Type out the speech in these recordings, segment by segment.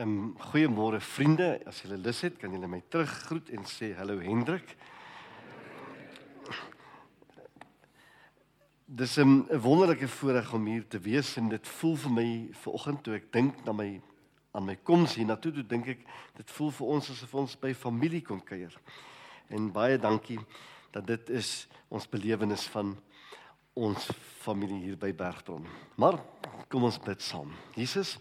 Ehm um, goeiemôre vriende. As julle lus het, kan julle my teruggroet en sê hallo Hendrik. Dis 'n wonderlike voorreg om hier te wees en dit voel vir my vanoggend toe ek dink na my aan my koms hier na toe, toe dink ek dit voel vir ons asof ons by familie kom kuier. En baie dankie dat dit is ons belewenis van ons familie hier by Bergbron. Maar kom ons bid saam. Jesus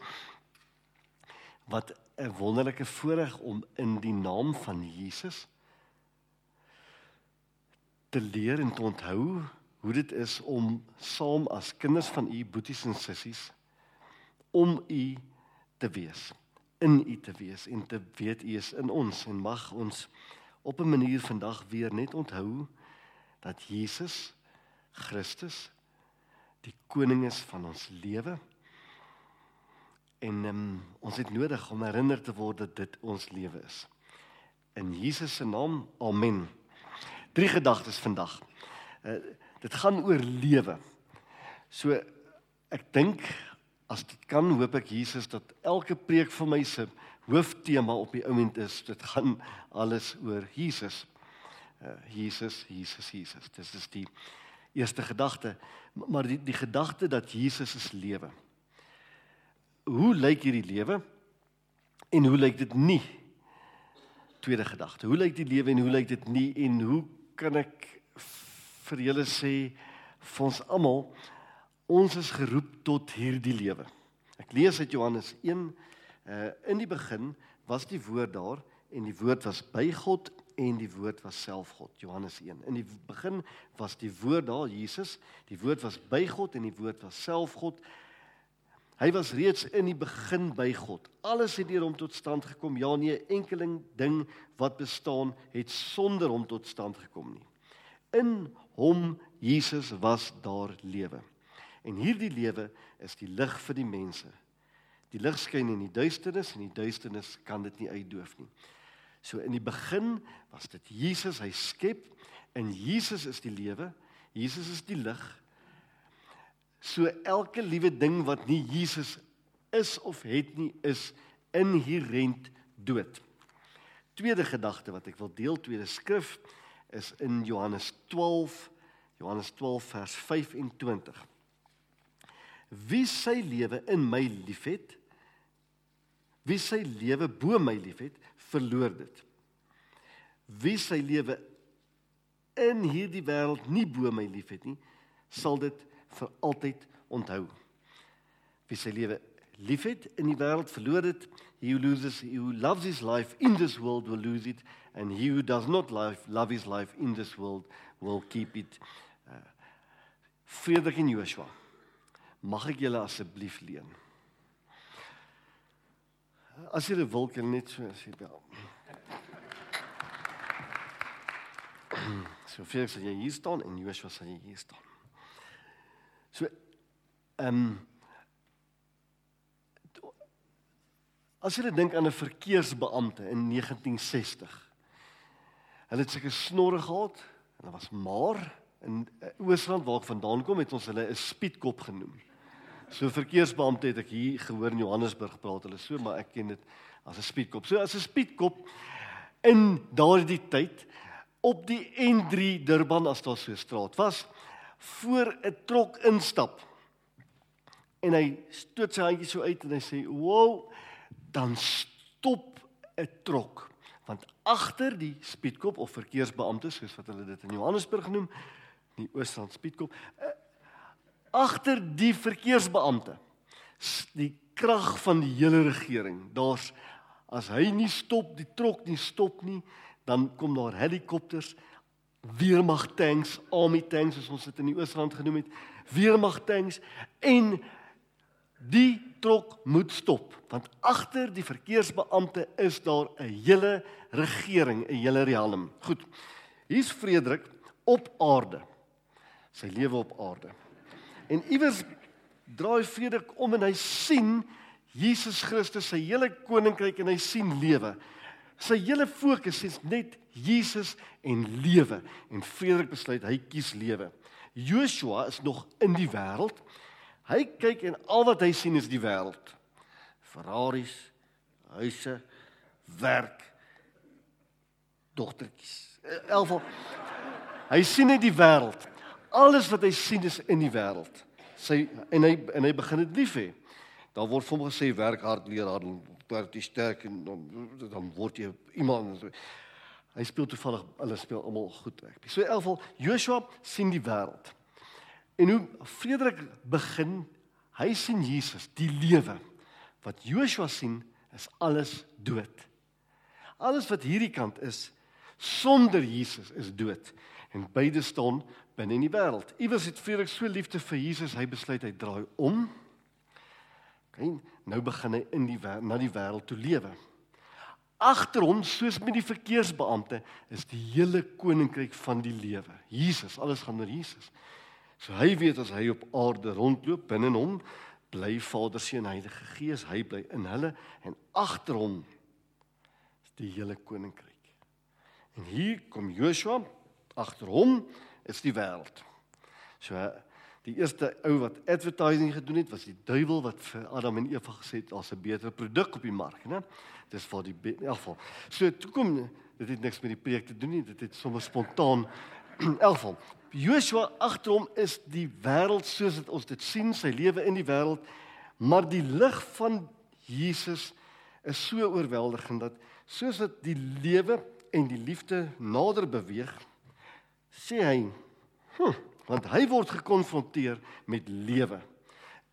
wat 'n wonderlike voorreg om in die naam van Jesus te leer en te onthou hoe dit is om saam as kinders van u boeties en sissies om u te wees in u te wees en te weet u is in ons. En mag ons op 'n manier vandag weer net onthou dat Jesus Christus die koning is van ons lewe En um, ons het nodig om herinner te word dat dit ons lewe is. In Jesus se naam. Amen. Drie gedagtes vandag. Uh, dit gaan oor lewe. So ek dink as dit kan hoop ek Jesus dat elke preek van my se hooftema op die oomblik is dit gaan alles oor Jesus. Uh, Jesus, Jesus, Jesus. Dis is die eerste gedagte, maar die die gedagte dat Jesus is lewe hoe lyk hierdie lewe en hoe lyk dit nie? Tweede gedagte. Hoe lyk die lewe en hoe lyk dit nie en hoe kan ek vir julle sê vir ons almal ons is geroep tot hierdie lewe. Ek lees uit Johannes 1 uh in die begin was die woord daar en die woord was by God en die woord was self God. Johannes 1. In die begin was die woord daar Jesus, die woord was by God en die woord was self God. Hy was reeds in die begin by God. Alles het deur hom tot stand gekom. Ja nee, enkeling ding wat bestaan het sonder hom tot stand gekom nie. In hom Jesus was daar lewe. En hierdie lewe is die lig vir die mense. Die lig skyn in die duisternis en die duisternis kan dit nie uitdoof nie. So in die begin was dit Jesus, hy skep en Jesus is die lewe. Jesus is die lig So elke liewe ding wat nie Jesus is of het nie is inherënt dood. Tweede gedagte wat ek wil deel, tweede skrif is in Johannes 12, Johannes 12 vers 25. Wie sy lewe in my liefhet, wie sy lewe bo my liefhet, verloor dit. Wie sy lewe in hierdie wêreld nie bo my liefhet nie, sal dit vir altyd onthou. Wie sy lewe liefhet in die wêreld verloor dit, he who loses he who loves his life in this world will lose it and he who does not life love his life in this world will keep it. Uh, Frederik en Joshua. Mag ek julle asseblief leen? As jy wil kan net so as jy bel. So vir sê jy hier staan en Joshua sê jy hier staan. So ehm um, As jy dink aan 'n verkeersbeampte in 1960. Hulle het seker snorre gehad en hulle was maar in eh, Oosrand waar ek vandaan kom het ons hulle 'n speedkop genoem. So verkeersbeampte het ek hier gehoor in Johannesburg praat hulle so maar ek ken dit as 'n speedkop. So as 'n speedkop in daardie tyd op die N3 Durban as daar so 'n straat was, voor 'n trok instap. En hy stoot sy handjie so uit en hy sê: "Wow, dan stop 'n trok." Want agter die speedkop of verkeersbeampte, soos wat hulle dit in Johannesburg noem, die Oosrand speedkop, eh, agter die verkeersbeampte, die krag van die hele regering. Daar's as hy nie stop, die trok nie stop nie, dan kom daar helikopters weermag tanks, army tanks soos ons dit in die Oosrand genoem het, weermag tanks en die trok moet stop want agter die verkeersbeampte is daar 'n hele regering, 'n hele riem. Goed. Hier's Frederik op aarde. Sy lewe op aarde. En iewers draai Frederik om en hy sien Jesus Christus se hele koninkryk en hy sien lewe. Sy hele fokus is net Jesus en lewe en Frederik besluit hy kies lewe. Joshua is nog in die wêreld. Hy kyk en al wat hy sien is die wêreld. Ferraris, huise, werk, dogtertjies. Elk geval hy sien net die wêreld. Alles wat hy sien is in die wêreld. Sy en hy en hy begin dit lief hê. Daar word vir hom gesê werk hard, leer hard, word jy sterk en dan dan word jy iemand. Hy speel toevallig hulle speel almal goed reg. So in elk geval Joshua sien die wêreld. En hoe Frederik begin, hy sien Jesus, die lewe. Wat Joshua sien is alles dood. Alles wat hierdie kant is sonder Jesus is dood en beide staan binne in die wêreld. Iewers het Frederik so liefde vir Jesus, hy besluit hy draai om. Okay, nou begin hy in die na die wêreld toe lewe. Agter hom, soos met die verkeersbeampte, is die hele koninkryk van die lewe. Jesus, alles gaan oor Jesus. So hy weet as hy op aarde rondloop binne hom bly Vader, Seun, Heilige Gees, hy bly in hulle en agter hom is die hele koninkryk. En hier kom Joshua agter hom is die wêreld. So die eerste ou wat advertising gedoen het was die duiwel wat vir Adam en Eva gesê het daar's 'n beter produk op die mark, né? Dis vir die in elk geval. So toe kom dit het niks met die preek te doen nie, dit het sommer spontaan in elk geval. Joshua agter hom is die wêreld soos dit ons dit sien, sy lewe in die wêreld, maar die lig van Jesus is so oorweldigend dat soos dit die lewe en die liefde nader beweeg, sê hy, hm, want hy word gekonfronteer met lewe.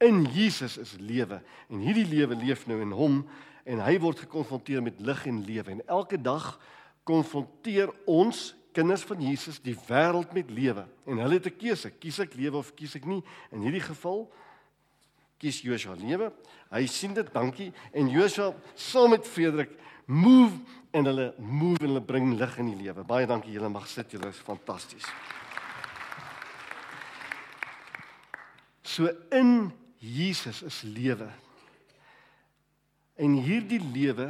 In Jesus is lewe. En hierdie lewe leef nou in hom en hy word gekonfronteer met lig en lewe. En elke dag konfronteer ons kinders van Jesus die wêreld met lewe. En hulle het 'n keuse. Kies ek lewe of kies ek nie? In hierdie geval kies Joshua lewe. Hy sien dit dankie. En Joshua saam met Frederik move en hulle move en hulle bring lig in die lewe. Baie dankie. Julle mag sit, julle is fantasties. So in Jesus is lewe. En hierdie lewe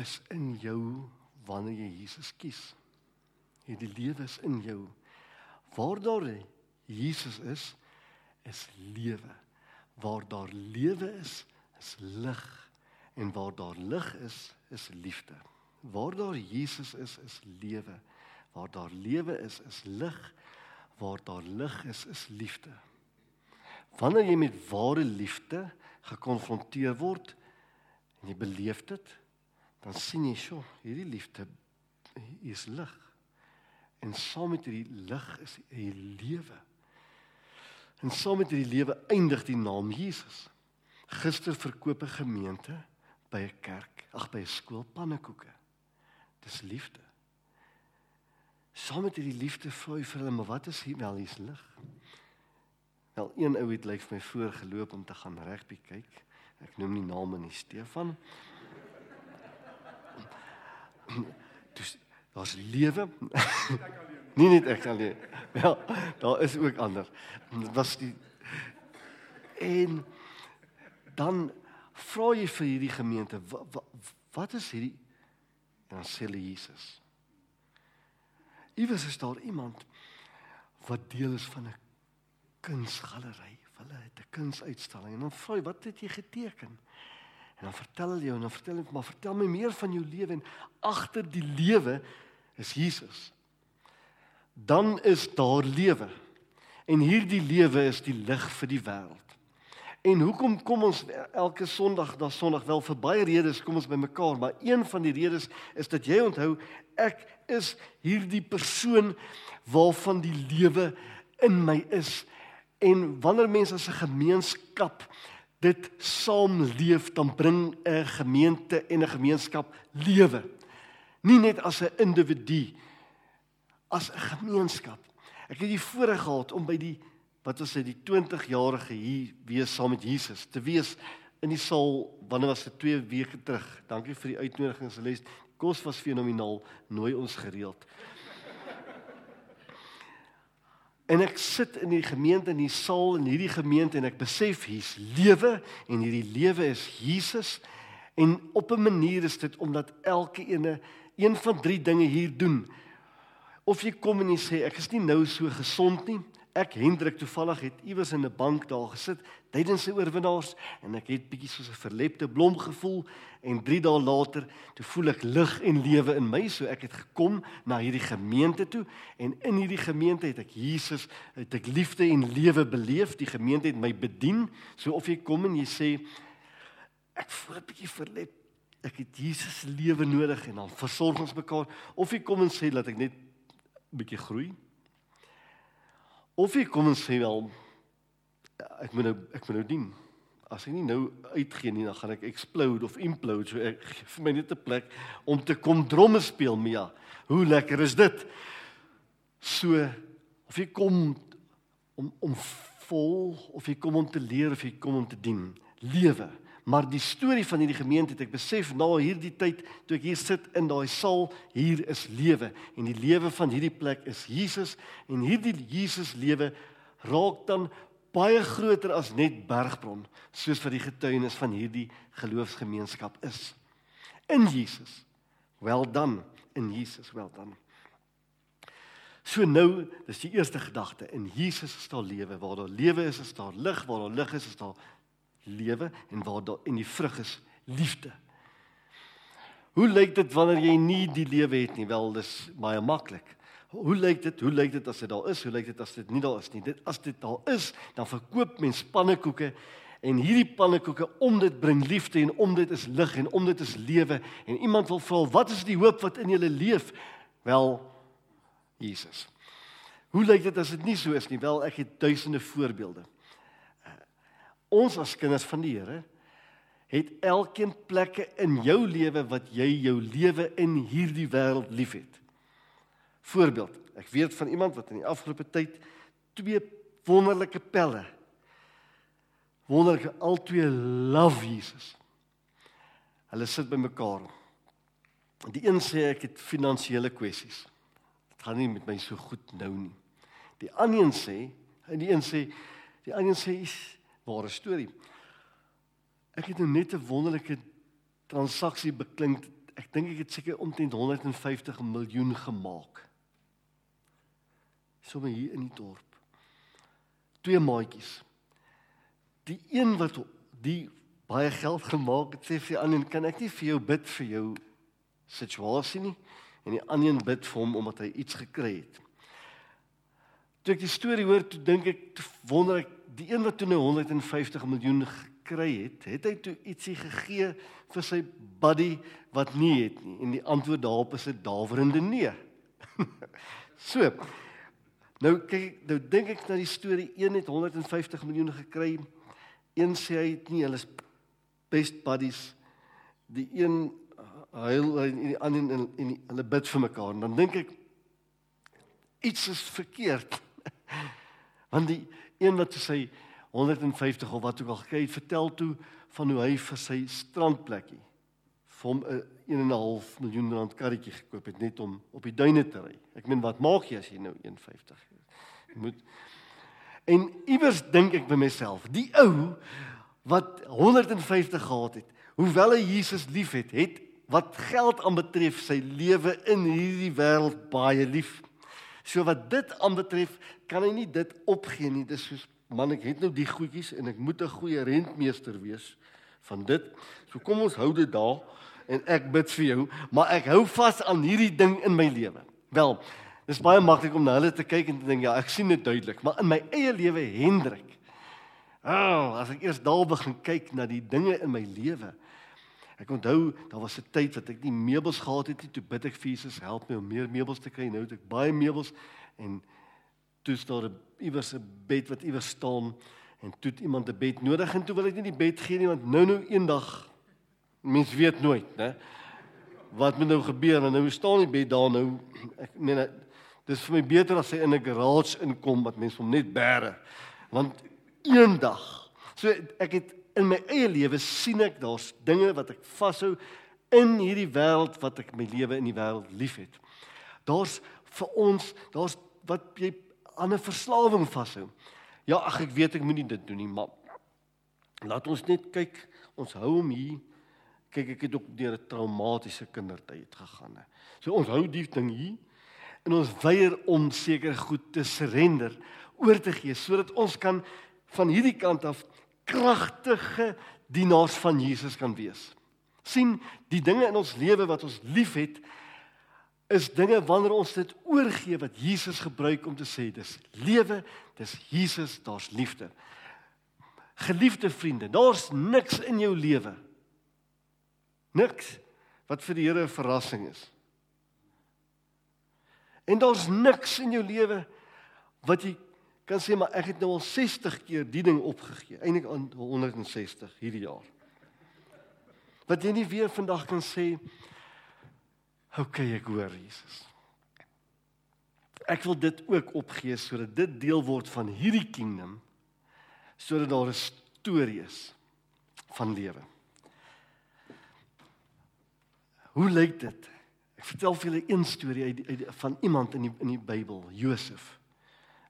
is in jou wanneer jy Jesus kies. Hierdie lewe is in jou. Waar daar Jesus is, is lewe. Waar daar lewe is, is lig en waar daar lig is, is liefde. Waar daar Jesus is, is lewe. Waar daar lewe is, is lig. Waar daar lig is, is liefde. Wanneer jy met ware liefde gekonfronteer word en jy beleef dit, dan sien jy, "Sjoe, hierdie liefde is lig." En saam met hierdie lig is 'n lewe. En saam met hierdie lewe eindig die naam Jesus. Gister verkoop 'n gemeente by 'n kerk, ag by 'n skool pannekoeke. Dis liefde. Saam met hierdie liefde vra hy vir hulle, maar wat is hier wel hier's lig? Wel een ou het lyk vir my voorgeloop om te gaan rugby kyk. Ek noem nie name nie, Stefan. Dis daar's lewe. nie net ek alleen. Wel, daar is ook ander. Dit was die en dan vra jy vir hierdie gemeente wat, wat, wat is hierdie dan sê hulle Jesus. Iewers is daar iemand wat deel is van 'n kunsgalery, hulle het 'n kunsuitstalling en dan vra jy wat het jy geteken? En dan vertel hulle jou en dan vertel hulle maar vertel my meer van jou lewe en agter die lewe is Jesus. Dan is daar lewe. En hierdie lewe is die lig vir die wêreld. En hoekom kom ons elke Sondag na Sondag wel vir baie redes kom ons bymekaar, maar een van die redes is dat jy onthou ek is hierdie persoon waarvan die lewe in my is. En wanneer mense as 'n gemeenskap dit saam leef, dan bring 'n gemeente en 'n gemeenskap lewe. Nie net as 'n individu, as 'n gemeenskap. Ek het die voorreg gehad om by die wat was dit die 20-jarige hier wees saam met Jesus te wees in die saal wanneer was dit? 2 weke terug. Dankie vir die uitnodigings les kos was fenomenaal. Nooi ons gereeld. En ek sit in die gemeente in die saal in hierdie gemeente en ek besef hier's lewe en hierdie lewe is Jesus. En op 'n manier is dit omdat elke ene een van drie dinge hier doen. Of jy kom en jy sê ek is nie nou so gesond nie Ek Hendrik toevallig het iewers in 'n bank daar gesit tydens sy oorwinnaars en ek het bietjie soos 'n verlepte blom gevoel en 3 dae later toe voel ek lig en lewe in my so ek het gekom na hierdie gemeente toe en in hierdie gemeente het ek Jesus het ek liefde en lewe beleef. Die gemeente het my bedien. So of jy kom en jy sê ek voel 'n bietjie verlep ek het Jesus lewe nodig en dan versorg ons mekaar. Of jy kom en sê dat ek net bietjie groei Of jy kom en sê wel ek moet nou ek moet nou dien. As ek nie nou uitgee nie, dan gaan ek explode of implode. So ek vir my net 'n plek om te kom dromme speel, Mia. Hoe lekker is dit? So of jy kom om om vol of jy kom om te leer of jy kom om te dien. Lewe. Maar die storie van hierdie gemeente het ek besef na hierdie tyd toe ek hier sit in daai saal, hier is lewe en die lewe van hierdie plek is Jesus en hierdie Jesus lewe raak dan baie groter as net Bergbron, soos wat die getuienis van hierdie geloofsgemeenskap is. In Jesus. Wel dan, in Jesus, wel dan. So nou, dis die eerste gedagte, in Jesus is daar lewe, waar daar lewe is, is daar lig, waar daar lig is, is daar lewe en waar daar en die vrug is liefde. Hoe lyk dit wanneer jy nie die lewe het nie? Wel, dis baie maklik. Hoe lyk dit? Hoe lyk dit as dit daar is? Hoe lyk dit as dit nie daar is nie? Dit as dit daar is, dan verkoop mens pannekoeke en hierdie pannekoeke om dit bring liefde en om dit is lig en om dit is lewe en iemand wil vra wat is die hoop wat in julle leef? Wel Jesus. Hoe lyk dit as dit nie so is nie? Wel, ek het duisende voorbeelde ons as kinders van die Here het elkeen plekke in jou lewe wat jy jou lewe in hierdie wêreld liefhet. Voorbeeld, ek weet van iemand wat in die afgelope tyd twee wonderlike pelle wonderlike albei love Jesus. Hulle sit by mekaar. Die een sê ek het finansiële kwessies. Dit gaan nie met my so goed nou nie. Die ander een sê, en die een sê, die ander een sê ware storie. Ek het nou net 'n wonderlike transaksie beklink. Ek dink ek het seker omtrent 150 miljoen gemaak. Sommige hier in die dorp. Twee maatjies. Die een wat die baie geld gemaak het, sê vir die ander, "Kan ek nie vir jou bid vir jou situasie nie?" En die ander een bid vir hom omdat hy iets gekry het. Toe ek die storie hoor, toe dink ek, wonder ek die een wat toe nou 150 miljoen gekry het, het hy toe ietsie gegee vir sy buddy wat nie het nie en die antwoord daarop is 'n dawerende nee. so. Nou kyk nou dink ek na die storie een het 150 miljoen gekry. Een sê hy het nie, hulle is best buddies. Die een huil en die ander en, en hulle bid vir mekaar en dan dink ek iets is verkeerd. Want die een wat sy 150 of wat ook al gekry het, vertel toe van hoe hy vir sy strandplekkie vir hom 'n 1.5 miljoen rand karretjie gekoop het net om op die duine te ry. Ek meen wat maak jy as jy nou 150 jy moet En iewers dink ek by myself, die ou wat 150 gehad het, hoewel hy Jesus liefhet, het wat geld aanbetref sy lewe in hierdie wêreld baie lief. So wat dit aanbetref, kan hy nie dit opgee nie. Dis soos man, ek het nou die goedjies en ek moet 'n goeie rentmeester wees van dit. So kom ons hou dit daar en ek bid vir jou, maar ek hou vas aan hierdie ding in my lewe. Wel, dis baie maklik om na hulle te kyk en te dink ja, ek sien dit duidelik, maar in my eie lewe Hendrik. Ah, oh, as ek eers daar begin kyk na die dinge in my lewe, Ek onthou, daar was 'n tyd wat ek nie meubels gehad het nie. Toe bid ek vir Jesus, help my om meer meubels te kry. Nou het ek baie meubels en toe staan daar iewers 'n bed wat iewers staan en toe het iemand 'n bed nodig en toe wil ek nie die bed gee nie want nou nou eendag mens weet nooit, né? Wat moet nou gebeur? Nou staan die bed daar nou. Ek meen dis vir my beter as hy in 'n garage inkom wat mens hom net bære. Want eendag. So ek het in my eie lewe sien ek daar's dinge wat ek vashou in hierdie wêreld wat ek my lewe in die wêreld liefhet. Daar's vir ons, daar's wat jy aan 'n verslawing vashou. Ja, ag ek weet ek moenie dit doen nie, maar laat ons net kyk, ons hou hom hier. Kyk, ek het ook deur 'n traumatiese kindertyd gegaan. So ons hou die ding hier en ons weier om seker goed te surrender oor te gee sodat ons kan van hierdie kant af kragtige dienaars van Jesus kan wees. sien die dinge in ons lewe wat ons liefhet is dinge wanneer ons dit oorgee wat Jesus gebruik om te sê dis lewe, dis Jesus, daar's liefde. Geliefde vriende, daar's niks in jou lewe. Niks wat vir die Here 'n verrassing is. En daar's niks in jou lewe wat jy kan sê maar ek het nou al 60 keer die ding opgegee, eintlik aan 160 hierdie jaar. Wat jy nie weer vandag kan sê okay, ek hoor Jesus. Ek wil dit ook opgee sodat dit deel word van hierdie kingdom sodat daar 'n storie is van lewe. Hoe lyk dit? Ek vertel vir julle een storie uit, uit van iemand in die in die Bybel, Josef.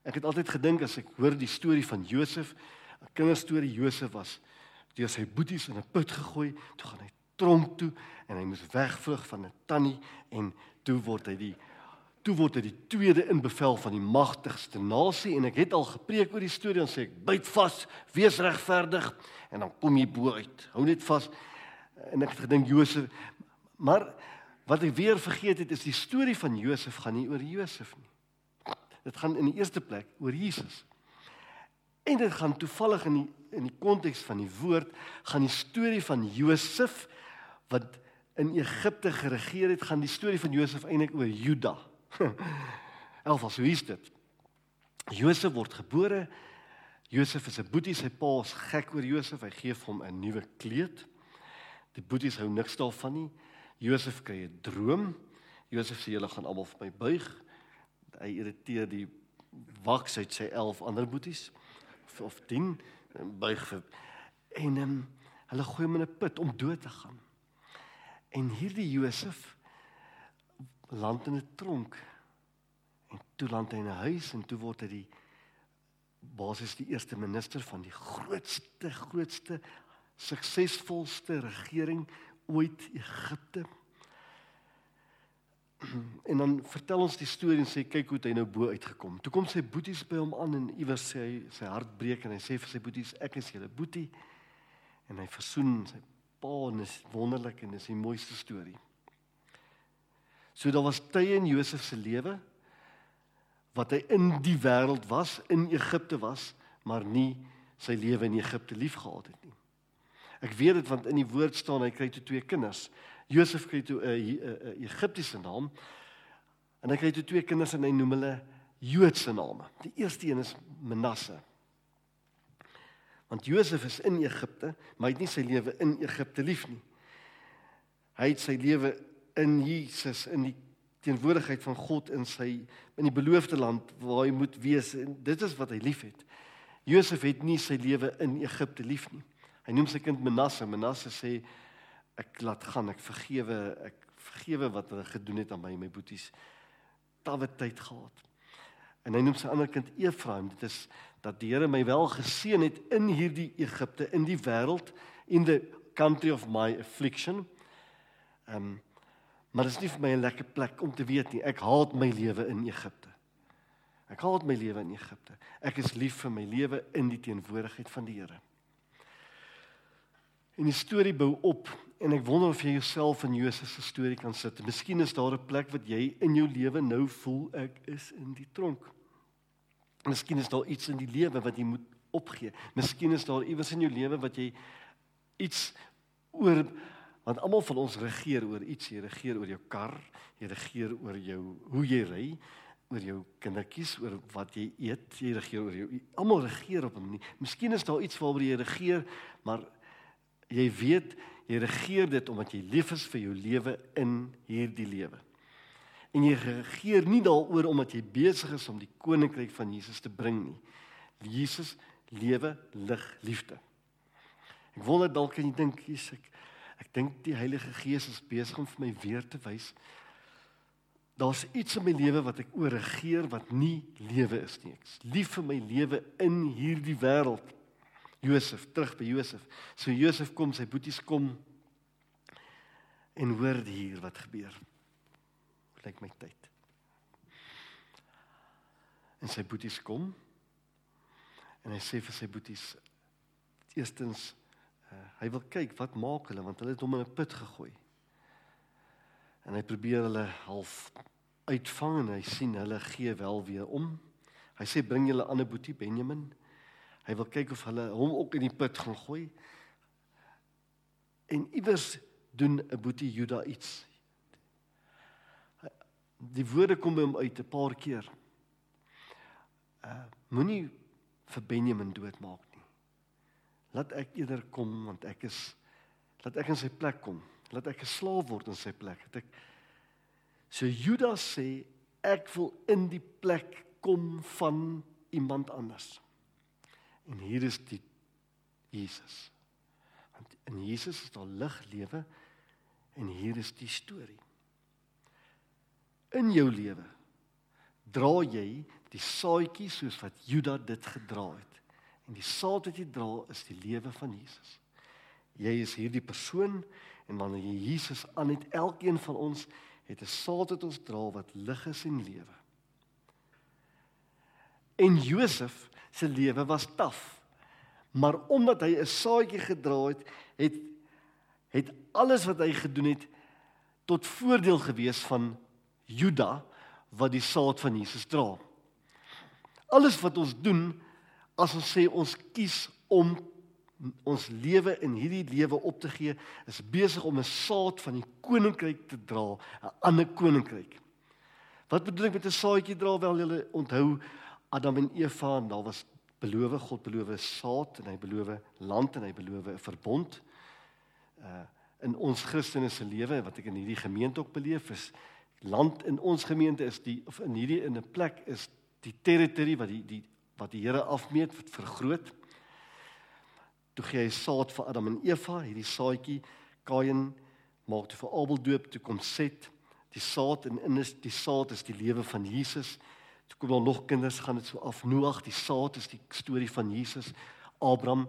Ek het altyd gedink as ek hoor die storie van Josef, 'n kinderstorie Josef was deur sy boeties in 'n put gegooi, toe gaan hy tronk toe en hy moes wegvlug van 'n tannie en toe word hy die toe word hy die tweede in bevel van die magtigste nasie en ek het al gepreek oor die storie en sê ek byt vas, wees regverdig en dan kom jy bo uit. Hou net vas. En ek het gedink Josef maar wat ek weer vergeet het is die storie van Josef gaan nie oor Josef nie. Dit gaan in die eerste plek oor Jesus. En dit gaan toevallig in die in die konteks van die woord gaan die storie van Josef wat in Egipte geregeer het, gaan die storie van Josef eintlik oor Juda. Elfas, hoe is dit? Josef word gebore. Josef is 'n boetie, sy pa is gek oor Josef. Hy gee vir hom 'n nuwe kleed. Die boeties hou niks daarvan nie. Josef kry 'n droom. Josef sê julle gaan almal vir my buig. Hy irriteer die waks uit sy 11 ander boeties of, of 10 buig vir en um, hulle gooi hom in 'n put om dood te gaan. En hierdie Josef land in 'n tronk en toe land hy in 'n huis en toe word hy die basies die eerste minister van die grootste grootste suksesvolste regering ooit Egipte. En dan vertel ons die storie en sê kyk hoe hy nou bo uitgekom. Toe kom sy boeties by hom aan en iewers sê hy sy hart breek en hy sê vir sy boeties ek is julle boetie en hy versoen sy pa en is wonderlik en dis die mooiste storie. So daar was tye in Josef se lewe wat hy in die wêreld was, in Egipte was, maar nie sy lewe in Egipte liefgehad het nie. Ek weet dit want in die woord staan hy kry toe twee kinders. Josef kry toe 'n Egiptiese naam en hy kry toe twee kinders en hy noem hulle Joodse name. Die eerste een is Manasse. Want Josef is in Egipte, maar hy het nie sy lewe in Egipte lief nie. Hy het sy lewe in Jesus in die teenwoordigheid van God in sy in die beloofde land waar hy moet wees en dit is wat hy liefhet. Josef het nie sy lewe in Egipte lief nie. Hy noem sy kind Manasse. Manasse sê ek laat gaan, ek vergewe, ek vergewe wat hulle gedoen het aan my my boeties. Tawe tyd gehad. En hy noem sy ander kind Efraim. Dit is dat die Here my wel geseën het in hierdie Egipte, in die wêreld, in the country of my affliction. Ehm um, maar dit is nie vir my 'n lekker plek om te weet nie. Ek haat my lewe in Egipte. Ek haat my lewe in Egipte. Ek is lief vir my lewe in die teenwoordigheid van die Here. En die storie bou op en ek wonder of jy jouself in Josef se storie kan sit. Miskien is daar 'n plek wat jy in jou lewe nou voel ek is in die tronk. Miskien is daar iets in die lewe wat jy moet opgee. Miskien is daar iewers in jou lewe wat jy iets oor want almal van ons regeer oor iets. Jy regeer oor jou kar, jy regeer oor jou hoe jy ry, oor jou kindertjies, oor wat jy eet, jy regeer oor jou almal regeer op 'n manier. Miskien is daar iets waaroor jy regeer, maar jy weet jy regeer dit omdat jy lief is vir jou lewe in hierdie lewe en jy regeer nie daaroor omdat jy besig is om die koninkryk van Jesus te bring nie. Jesus lewe lig liefde. Ek wonder dalk kan jy dink hier's ek ek dink die Heilige Gees is besig om vir my weer te wys daar's iets in my lewe wat ek oor regeer wat nie lewe is nie. Ek's lief vir my lewe in hierdie wêreld. Josef, terug by Josef. So Josef kom, sy boeties kom en hoor hier wat gebeur lyk my tyd. En sy boeties kom En hy sê vir sy boeties eerstens uh, hy wil kyk wat maak hulle want hulle het hom in 'n put gegooi. En hy probeer hulle half uitvang en hy sien hulle gee wel weer om. Hy sê bring julle ander boetie Benjamin. Hy wil kyk of hulle hom ook in die put gaan gooi. En iewers doen 'n boetie Juda iets. Die woorde kom by hom uit 'n paar keer. Uh moenie vir Benjamin doodmaak nie. Laat ek eerder kom want ek is laat ek in sy plek kom. Laat ek 'n slaaf word in sy plek. Dat ek So Judas sê ek wil in die plek kom van iemand anders. En hier is die Jesus. Want in Jesus is daar lig lewe en hier is die storie. In jou lewe dra jy die saadjie soos wat Judas dit gedra het. En die saad wat jy dra is die lewe van Jesus. Jy is hierdie persoon en wanneer jy Jesus aan het elkeen van ons het 'n saad wat ons dra wat lig is en lewe. En Josef se lewe was taaf. Maar omdat hy 'n saadjie gedra het, het het alles wat hy gedoen het tot voordeel gewees van Juda wat die saad van Jesus dra. Alles wat ons doen as ons sê ons kies om ons lewe in hierdie lewe op te gee is besig om 'n saad van die koninkryk te dra, 'n ander koninkryk. Wat bedoel ek met 'n saadjie dra? Wel julle onthou Adam en Eva en daar was beloof God beloof saad en hy beloof land en hy beloof 'n verbond. Uh in ons Christene se lewe wat ek in hierdie gemeente ook beleef is land in ons gemeente is die of in hierdie in 'n plek is die territory wat die die wat die Here afmeet wat vergroot toe gee hy saad vir Adam en Eva, hierdie saadjie Kain maak toe vir Abel doop, toe kom Set, die saad en in is die saad is die lewe van Jesus. Toe kom daar nog kinders gaan dit so af. Noag, die saad is die storie van Jesus. Abraham,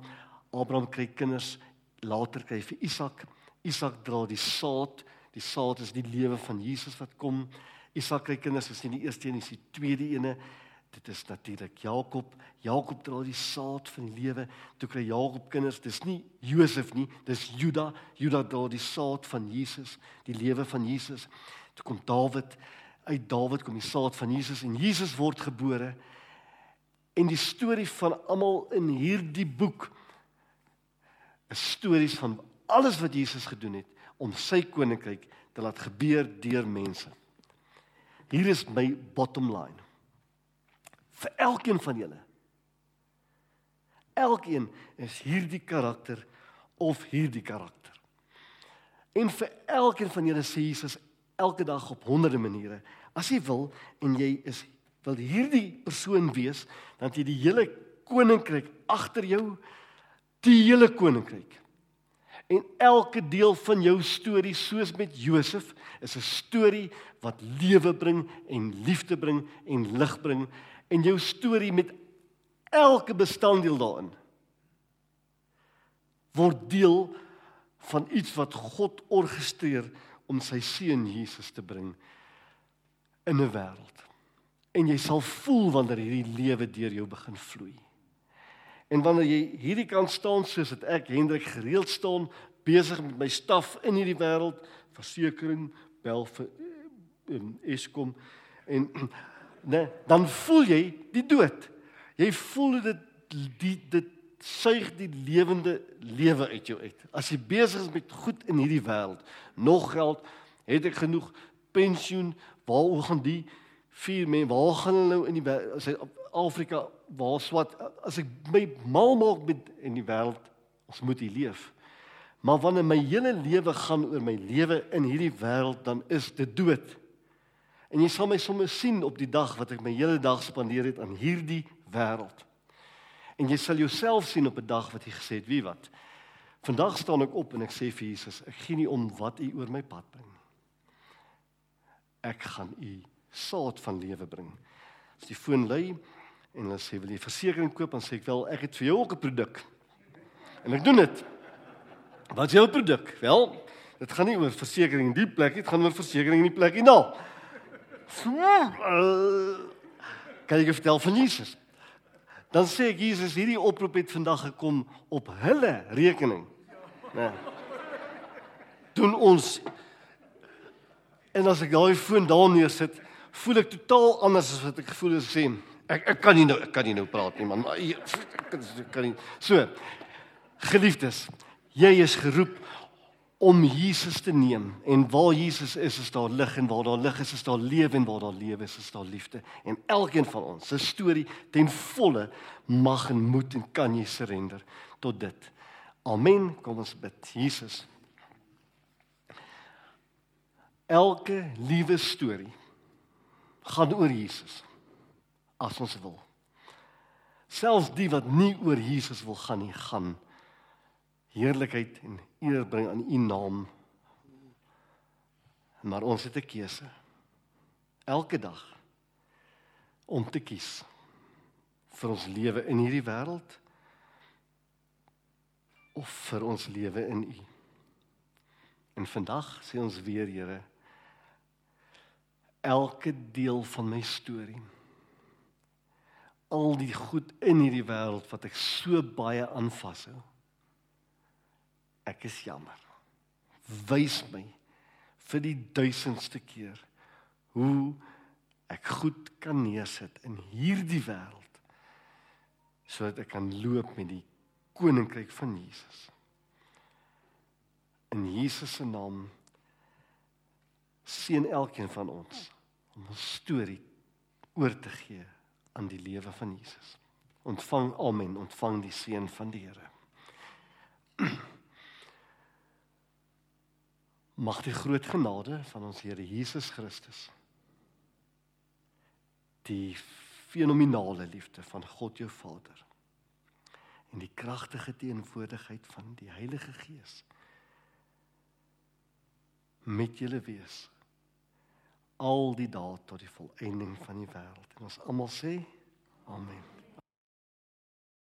Abraham kry kinders, later kry hy vir Isak. Isak dra die saad, die saad is die lewe van Jesus wat kom. Isak kry kinders, is nie die eerste een is die tweede ene dit is natuurlik Jakob. Jakob dra die saad van die lewe. Toe kry Jakob kinders. Dis nie Josef nie, dis Juda. Juda dra die saad van Jesus, die lewe van Jesus. Toe kom Dawid. Uit Dawid kom die saad van Jesus en Jesus word gebore. En die storie van almal in hierdie boek is stories van alles wat Jesus gedoen het om sy koninkryk te laat gebeur deur mense. Hier is my bottom line vir elkeen van julle. Elkeen is hierdie karakter of hierdie karakter. En vir elkeen van julle sê Jesus elke dag op honderde maniere, as jy wil en jy is wil hierdie persoon wees, dan jy die hele koninkryk agter jou, die hele koninkryk. En elke deel van jou storie soos met Josef is 'n storie wat lewe bring en liefde bring en lig bring en jou storie met elke bestanddeel daarin word deel van iets wat God orkestreer om sy seun Jesus te bring in 'n wêreld. En jy sal voel wanneer hierdie lewe deur jou begin vloei. En wanneer jy hierdie kan staan soos dit ek Hendrik gereeld staan besig met my staf in hierdie wêreld, versekerings, bel vir um, Eskom en né, dan voel jy die dood. Jy voel dit die dit suig die lewende lewe uit jou uit. As jy besig is met goed in hierdie wêreld, nog geld, het ek genoeg pensioen, waar hoe gaan die vier mense, waar gaan hulle nou in die as hy Afrika waar swat as ek my mal maak met in die wêreld, ons moet hier leef. Maar wanneer my hele lewe gaan oor my lewe in hierdie wêreld, dan is dit dood. En jy sal my sommer sien op die dag wat ek my hele dag spandeer het aan hierdie wêreld. En jy sal jouself sien op 'n dag wat jy gesê het, wie wat? Vandag staan ek op en ek sê vir Jesus, ek gee nie om wat u oor my pad bring. Ek gaan u saad van lewe bring. As die foon lui en hulle sê wil jy versekerings koop, dan sê ek wel ek het vir jou ook 'n produk. En ek doen dit. Wat is jou produk? Wel, dit gaan nie oor versekerings in die plek nie, dit gaan oor versekerings in die plek hierna. So, uh, kan ek vertel van Jesus? Dan sê ek Jesus hierdie oproep het vandag gekom op hulle rekening. Nee. Doen ons En as ek daai foon daar neersit, voel ek totaal anders as wat ek gevoel het sê. Ek ek kan nie nou ek kan nie nou praat nie man. Ek kan nie. So. Geliefdes, jy is geroep om Jesus te neem en waar Jesus is, is daar lig en waar daar lig is, is daar lewe en waar daar lewe is, is daar liefde. En elkeen van ons se storie ten volle mag en moet en kan jy surrender tot dit. Amen. Kom ons bid. Jesus. Elke liewe storie gaan oor Jesus as ons wil. Selfs die wat nie oor Jesus wil gaan nie, gaan heerlikheid en eer bring aan u naam. Maar ons het 'n keuse elke dag om te kies vir ons lewe in hierdie wêreld of vir ons lewe in u. En vandag sê ons weer Here elke deel van my storie al die goed in hierdie wêreld wat ek so baie aanvashou ek is jammer wys my vir die duisendste keer hoe ek goed kan neersit in hierdie wêreld sodat ek kan loop met die koninkryk van Jesus in Jesus se naam seën elkeen van ons om ons storie oor te gee aan die lewe van Jesus. Ontvang amen, ontvang die seën van die Here. Mag die groot genade van ons Here Jesus Christus die fenominale liefde van God jou Vader en die kragtige teenwoordigheid van die Heilige Gees met julle wees al die dae tot die volëinding van die wêreld. En ons almal sê amen.